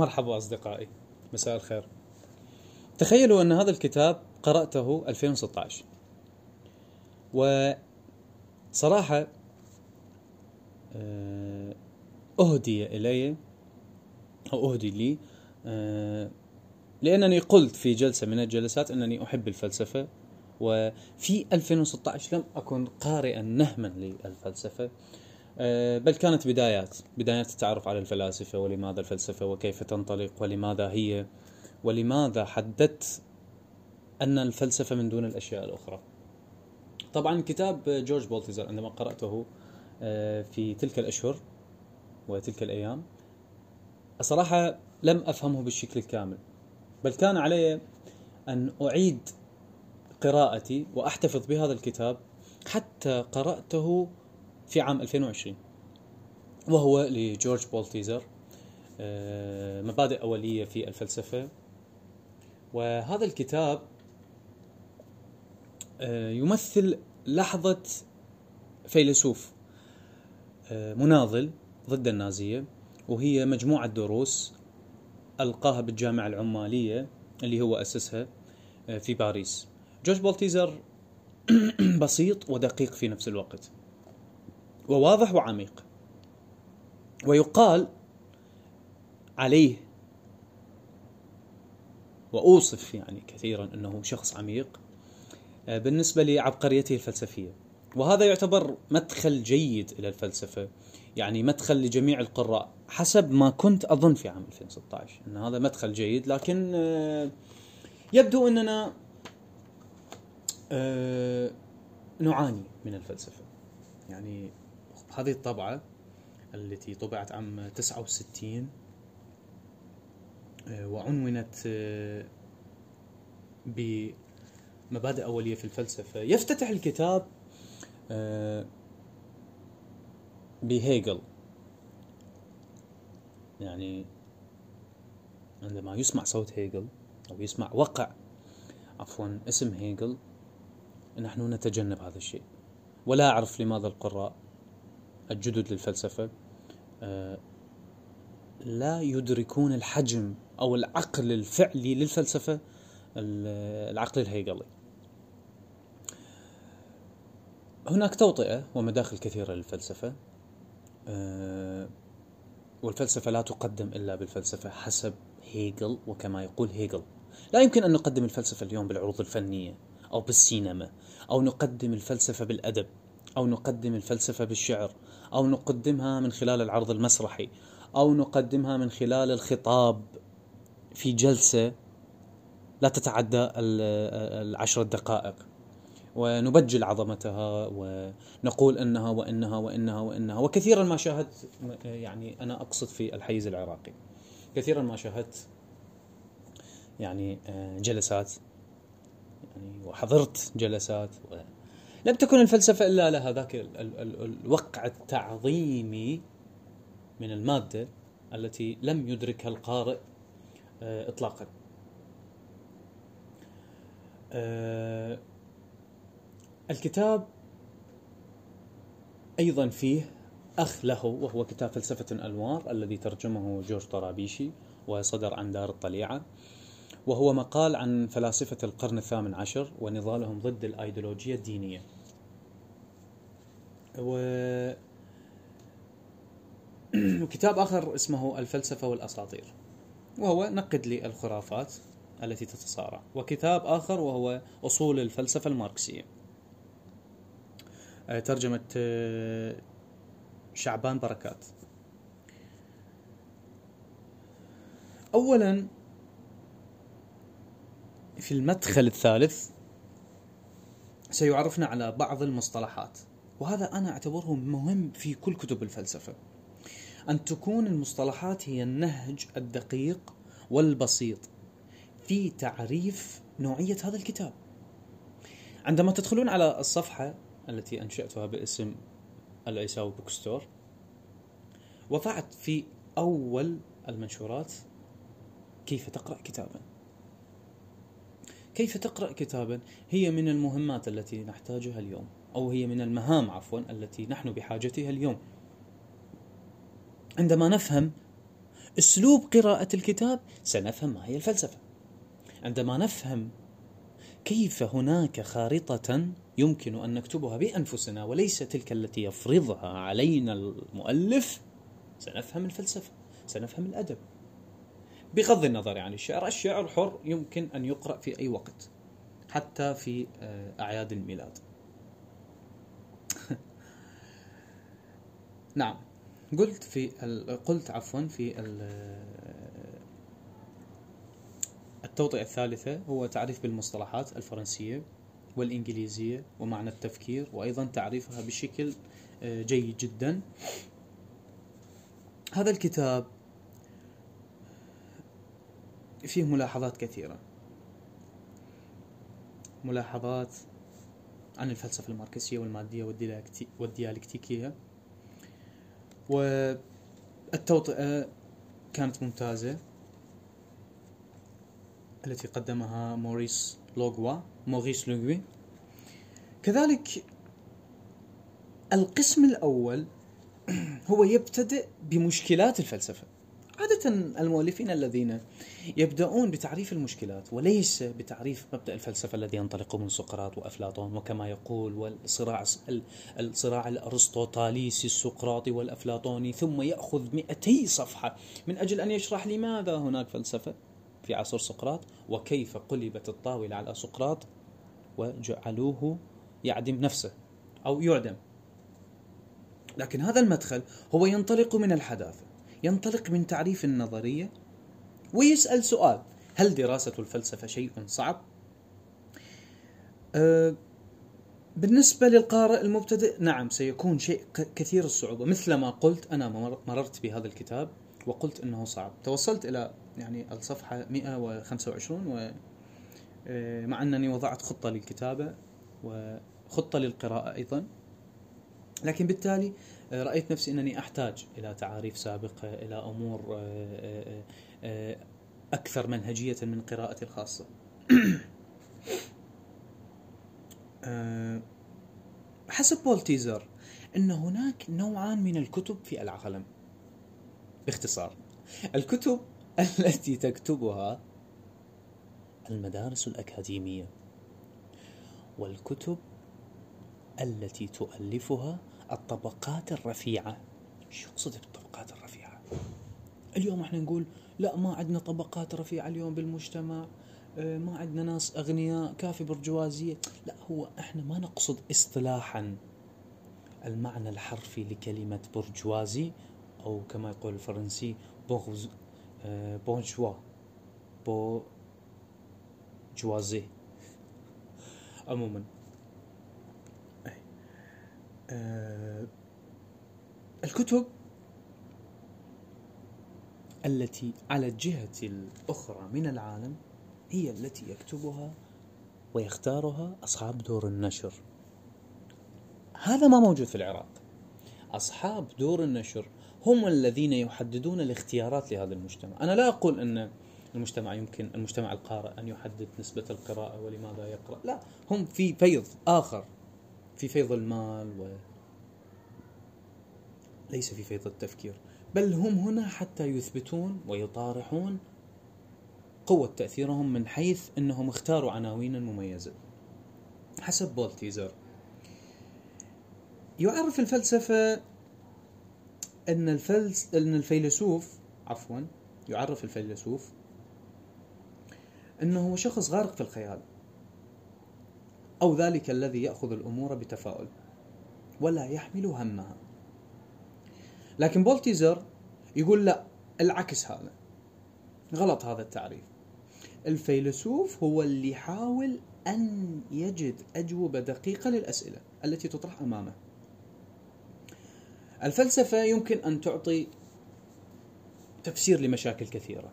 مرحبا أصدقائي. مساء الخير. تخيلوا أن هذا الكتاب قرأته 2016 وصراحة آه، أهدي إلي أو أهدي لي آه، لأنني قلت في جلسة من الجلسات أنني أحب الفلسفة وفي 2016 لم أكن قارئا نهما للفلسفة. بل كانت بدايات بدايات التعرف على الفلاسفة ولماذا الفلسفة وكيف تنطلق ولماذا هي ولماذا حددت أن الفلسفة من دون الأشياء الأخرى. طبعا كتاب جورج بولتيزر عندما قرأته آه، في تلك الأشهر وتلك الأيام الصراحة لم أفهمه بالشكل الكامل بل كان علي أن أعيد قراءتي وأحتفظ بهذا الكتاب حتى قرأته في عام 2020 وهو لجورج بولتيزر آه، مبادئ أولية في الفلسفة. وهذا الكتاب آه، يمثل لحظة فيلسوف آه، مناضل ضد النازية وهي مجموعة دروس ألقاها بالجامعة العمالية اللي هو أسسها في باريس. جورج بولتيزر بسيط ودقيق في نفس الوقت. وواضح وعميق. ويقال عليه وأوصف يعني كثيرا أنه شخص عميق آه، بالنسبة لعبقريته الفلسفية. وهذا يعتبر مدخل جيد إلى الفلسفة يعني مدخل لجميع القراء حسب ما كنت أظن في عام 2016 إن هذا مدخل جيد لكن آه، يبدو أننا آه، نعاني من الفلسفة. يعني هذه الطبعة التي طبعت عام 69 آه، وعنونت آه، بمبادئ أولية في الفلسفة. يفتتح الكتاب آه، بهيجل. يعني عندما يسمع صوت هيجل أو يسمع وقع عفوا اسم هيجل نحن نتجنب هذا الشيء. ولا أعرف لماذا القراء الجدد للفلسفة آه، لا يدركون الحجم أو العقل الفعلي للفلسفة العقل الهيجلي. هناك توطئة ومداخل كثيرة للفلسفة آه، والفلسفة لا تقدم إلا بالفلسفة حسب هيجل وكما يقول هيجل. لا يمكن أن نقدم الفلسفة اليوم بالعروض الفنية أو بالسينما أو نقدم الفلسفة بالأدب. أو نقدم الفلسفة بالشعر أو نقدمها من خلال العرض المسرحي أو نقدمها من خلال الخطاب في جلسة لا تتعدى العشر دقائق. ونبجل عظمتها ونقول إنها وإنها وإنها وإنها وكثيرا ما شاهدت يعني أنا أقصد في الحيز العراقي كثيرا ما شاهدت يعني جلسات يعني وحضرت جلسات لم تكن الفلسفة إلا لها ذاك الوقع التعظيمي من المادة التي لم يدركها القارئ آه، إطلاقا. آه، الكتاب أيضا فيه أخ له وهو كتاب فلسفة الأنوار الذي ترجمه جورج طرابيشي وصدر عن دار الطليعة. وهو مقال عن فلاسفة القرن الثامن عشر ونضالهم ضد الأيديولوجية الدينية. و كتاب آخر اسمه الفلسفة والأساطير وهو نقد لي الخرافات التي تتصارع وكتاب آخر وهو أصول الفلسفة الماركسية. آه، ترجمة آه، شعبان بركات. أولا في المدخل الثالث سيعرفنا على بعض المصطلحات وهذا أنا أعتبره مهم في كل كتب الفلسفة. أن تكون المصطلحات هي النهج الدقيق والبسيط في تعريف نوعية هذا الكتاب. عندما تدخلون على الصفحة التي أنشأتها باسم العيساوي بوكستور وضعت في أول المنشورات كيف تقرأ كتابا. كيف تقرأ كتابا؟ هي من المهمات التي نحتاجها اليوم أو هي من المهام عفوا التي نحن بحاجتها اليوم. عندما نفهم أسلوب قراءة الكتاب سنفهم ما هي الفلسفة. عندما نفهم كيف هناك خارطة يمكن أن نكتبها بأنفسنا وليس تلك التي يفرضها علينا المؤلف سنفهم الفلسفة سنفهم الأدب. بغض النظر عن الشعر الشعر حر يمكن أن يقرأ في أي وقت حتى في آه، أعياد الميلاد. نعم. قلت في قلت عفوا في التوطئة الثالثة هو تعريف بالمصطلحات الفرنسية والإنجليزية ومعنى التفكير وأيضا تعريفها بشكل آه، جيد جدا. هذا الكتاب فيه ملاحظات كثيرة. ملاحظات عن الفلسفة الماركسية والمادية والديالكتيكية. والتوطئة كانت ممتازة. التي قدمها موريس لوغوا. موريس لوغوي. كذلك القسم الأول هو يبتدئ بمشكلات الفلسفة. عادة المؤلفين الذين يبدأون بتعريف المشكلات وليس بتعريف مبدأ الفلسفة الذي ينطلق من سقراط وأفلاطون وكما يقول والصراع الصراع الأرسطوطاليسي السقراطي والأفلاطوني ثم يأخذ 200 صفحة. من أجل أن يشرح لماذا هناك فلسفة في عصر سقراط وكيف قلبت الطاولة على سقراط وجعلوه يعدم نفسه أو يعدم. لكن هذا المدخل هو ينطلق من الحداثة. ينطلق من تعريف النظرية ويسأل سؤال هل دراسة الفلسفة شيء صعب؟ أه بالنسبة للقارئ المبتدئ نعم سيكون شيء كثير الصعوبة. مثل ما قلت أنا مررت بهذا الكتاب وقلت أنه صعب. توصلت إلى يعني الصفحة 125 و آه، مع أنني وضعت خطة للكتابة وخطة للقراءة أيضا. لكن بالتالي آه، رأيت نفسي أنني أحتاج إلى تعاريف سابقة إلى أمور آه، أكثر منهجية من قراءتي الخاصة. حسب بول تيزر أن هناك نوعان من الكتب في العالم باختصار الكتب التي تكتبها المدارس الأكاديمية والكتب التي تؤلفها الطبقات الرفيعة. شو يقصد بالطبقات الرفيعة؟ اليوم إحنا نقول لا ما عندنا طبقات رفيعة اليوم بالمجتمع آه، ما عندنا ناس أغنياء كافي برجوازية. لا هو إحنا ما نقصد اصطلاحا المعنى الحرفي لكلمة برجوازي أو كما يقول الفرنسي بورز بونجوا بو جوازي. عموما آه الكتب التي على الجهة الأخرى من العالم هي التي يكتبها ويختارها أصحاب دور النشر. هذا ما موجود في العراق. أصحاب دور النشر هم الذين يحددون الاختيارات لهذا المجتمع. أنا لا أقول أن المجتمع يمكن المجتمع القارئ أن يحدد نسبة القراءة ولماذا يقرأ. لا هم في فيض آخر. في فيض المال و ليس في فيض التفكير بل هم هنا حتى يثبتون ويطارحون قوة تأثيرهم من حيث أنهم اختاروا عناوين مميزة. حسب بولتيزر يعرف الفلسفة أن الفلس أن الفيلسوف عفوا يعرف الفيلسوف أنه هو شخص غارق في الخيال. أو ذلك الذي يأخذ الأمور بتفاؤل ولا يحمل همها. لكن بولتيزر يقول لا العكس هذا. غلط هذا التعريف. الفيلسوف هو اللي يحاول أن يجد أجوبة دقيقة للأسئلة التي تطرح أمامه. الفلسفة يمكن أن تعطي تفسير لمشاكل كثيرة.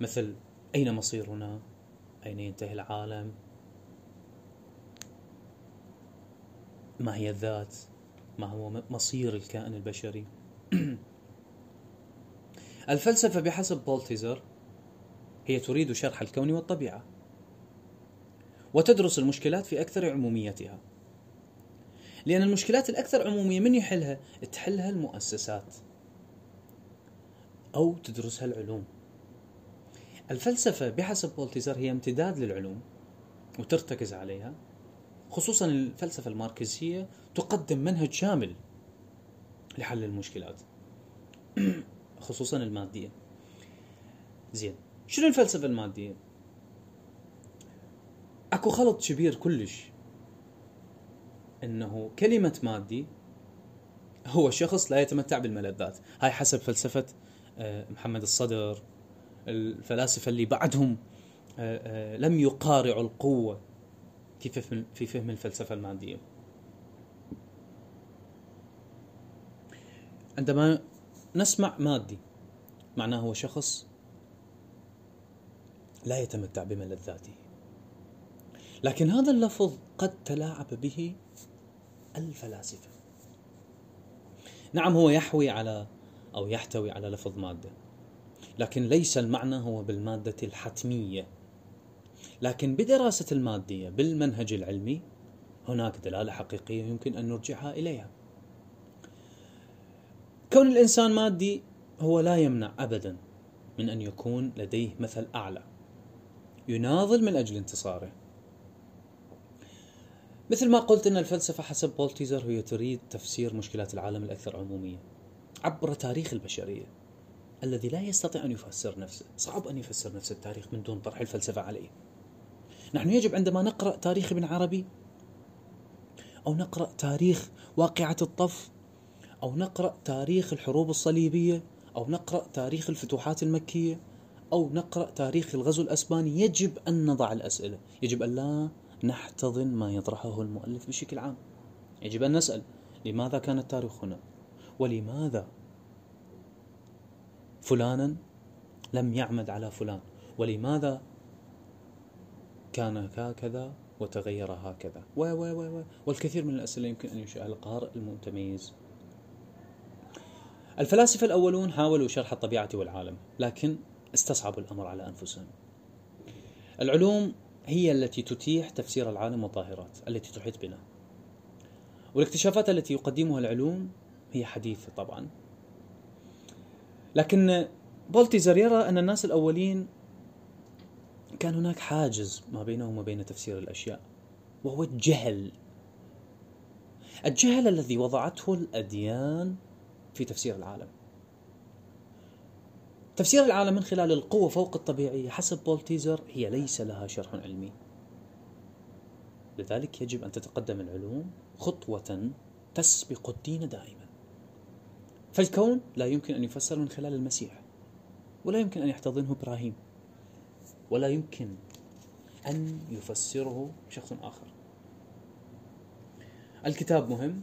مثل أين مصيرنا؟ أين ينتهي العالم؟ ما هي الذات؟ ما هو مصير الكائن البشري؟ الفلسفة بحسب بولتيزر هي تريد شرح الكون والطبيعة وتدرس المشكلات في أكثر عموميتها لأن المشكلات الأكثر عمومية من يحلها؟ تحلها المؤسسات أو تدرسها العلوم الفلسفة بحسب بولتيزر هي امتداد للعلوم وترتكز عليها خصوصا الفلسفة الماركسية تقدم منهج شامل لحل المشكلات خصوصا المادية. زين شنو الفلسفة المادية؟ أكو خلط كبير كلش. إنه كلمة مادي هو شخص لا يتمتع بالملذات. هاي حسب فلسفة آه، محمد الصدر الفلاسفة اللي بعدهم آه، آه، لم يقارعوا القوة. في فهم في فهم الفلسفة المادية. عندما نسمع مادي معناه هو شخص لا يتمتع بملذاته لكن هذا اللفظ قد تلاعب به الفلاسفة. نعم هو يحوي على أو يحتوي على لفظ مادة لكن ليس المعنى هو بالمادة الحتمية. لكن بدراسة المادية بالمنهج العلمي هناك دلالة حقيقية يمكن أن نرجعها إليها كون الإنسان مادي هو لا يمنع ابدا من أن يكون لديه مثل أعلى يناضل من أجل انتصاره مثل ما قلت إن الفلسفة حسب بولتيزر هي تريد تفسير مشكلات العالم الأكثر عموميه عبر تاريخ البشرية الذي لا يستطيع أن يفسر نفسه، صعب أن يفسر نفس التاريخ من دون طرح الفلسفة عليه. نحن يجب عندما نقرأ تاريخ ابن عربي أو نقرأ تاريخ واقعة الطف أو نقرأ تاريخ الحروب الصليبية أو نقرأ تاريخ الفتوحات المكية أو نقرأ تاريخ الغزو الأسباني يجب أن نضع الأسئلة، يجب أن لا نحتضن ما يطرحه المؤلف بشكل عام. يجب أن نسأل لماذا كان التاريخ هنا؟ ولماذا فلانا لم يعمد على فلان؟ ولماذا كان هكذا وتغير هكذا. و و و و والكثير من الأسئلة يمكن أن ينشئها القارئ المتميز. الفلاسفة الأولون حاولوا شرح الطبيعة والعالم لكن استصعبوا الأمر على أنفسهم. العلوم هي التي تتيح تفسير العالم والظاهرات التي تحيط بنا. والاكتشافات التي يقدمها العلوم هي حديثة طبعا. لكن بولتيزر يرى أن الناس الأولين كان هناك حاجز ما بينهم وبين تفسير الأشياء وهو الجهل. الجهل الذي وضعته الأديان في تفسير العالم. تفسير العالم من خلال القوة فوق الطبيعية حسب بولتيزر هي ليس لها شرح علمي. لذلك يجب أن تتقدم العلوم خطوة تسبق الدين دائما. فالكون لا يمكن أن يفسر من خلال المسيح ولا يمكن أن يحتضنه إبراهيم. ولا يمكن أن يفسره شخص آخر. الكتاب مهم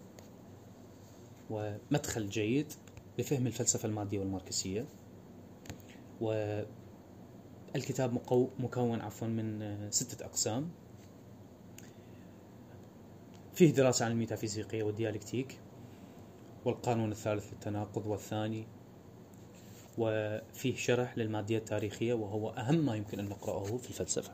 ومدخل جيد لفهم الفلسفة المادية والماركسية والكتاب مكون عفوا من ستة أقسام. فيه دراسة عن الميتافيزيقية والديالكتيك والقانون الثالث للتناقض والثاني وفيه شرح للمادية التاريخية وهو أهم ما يمكن أن نقرأه في الفلسفة.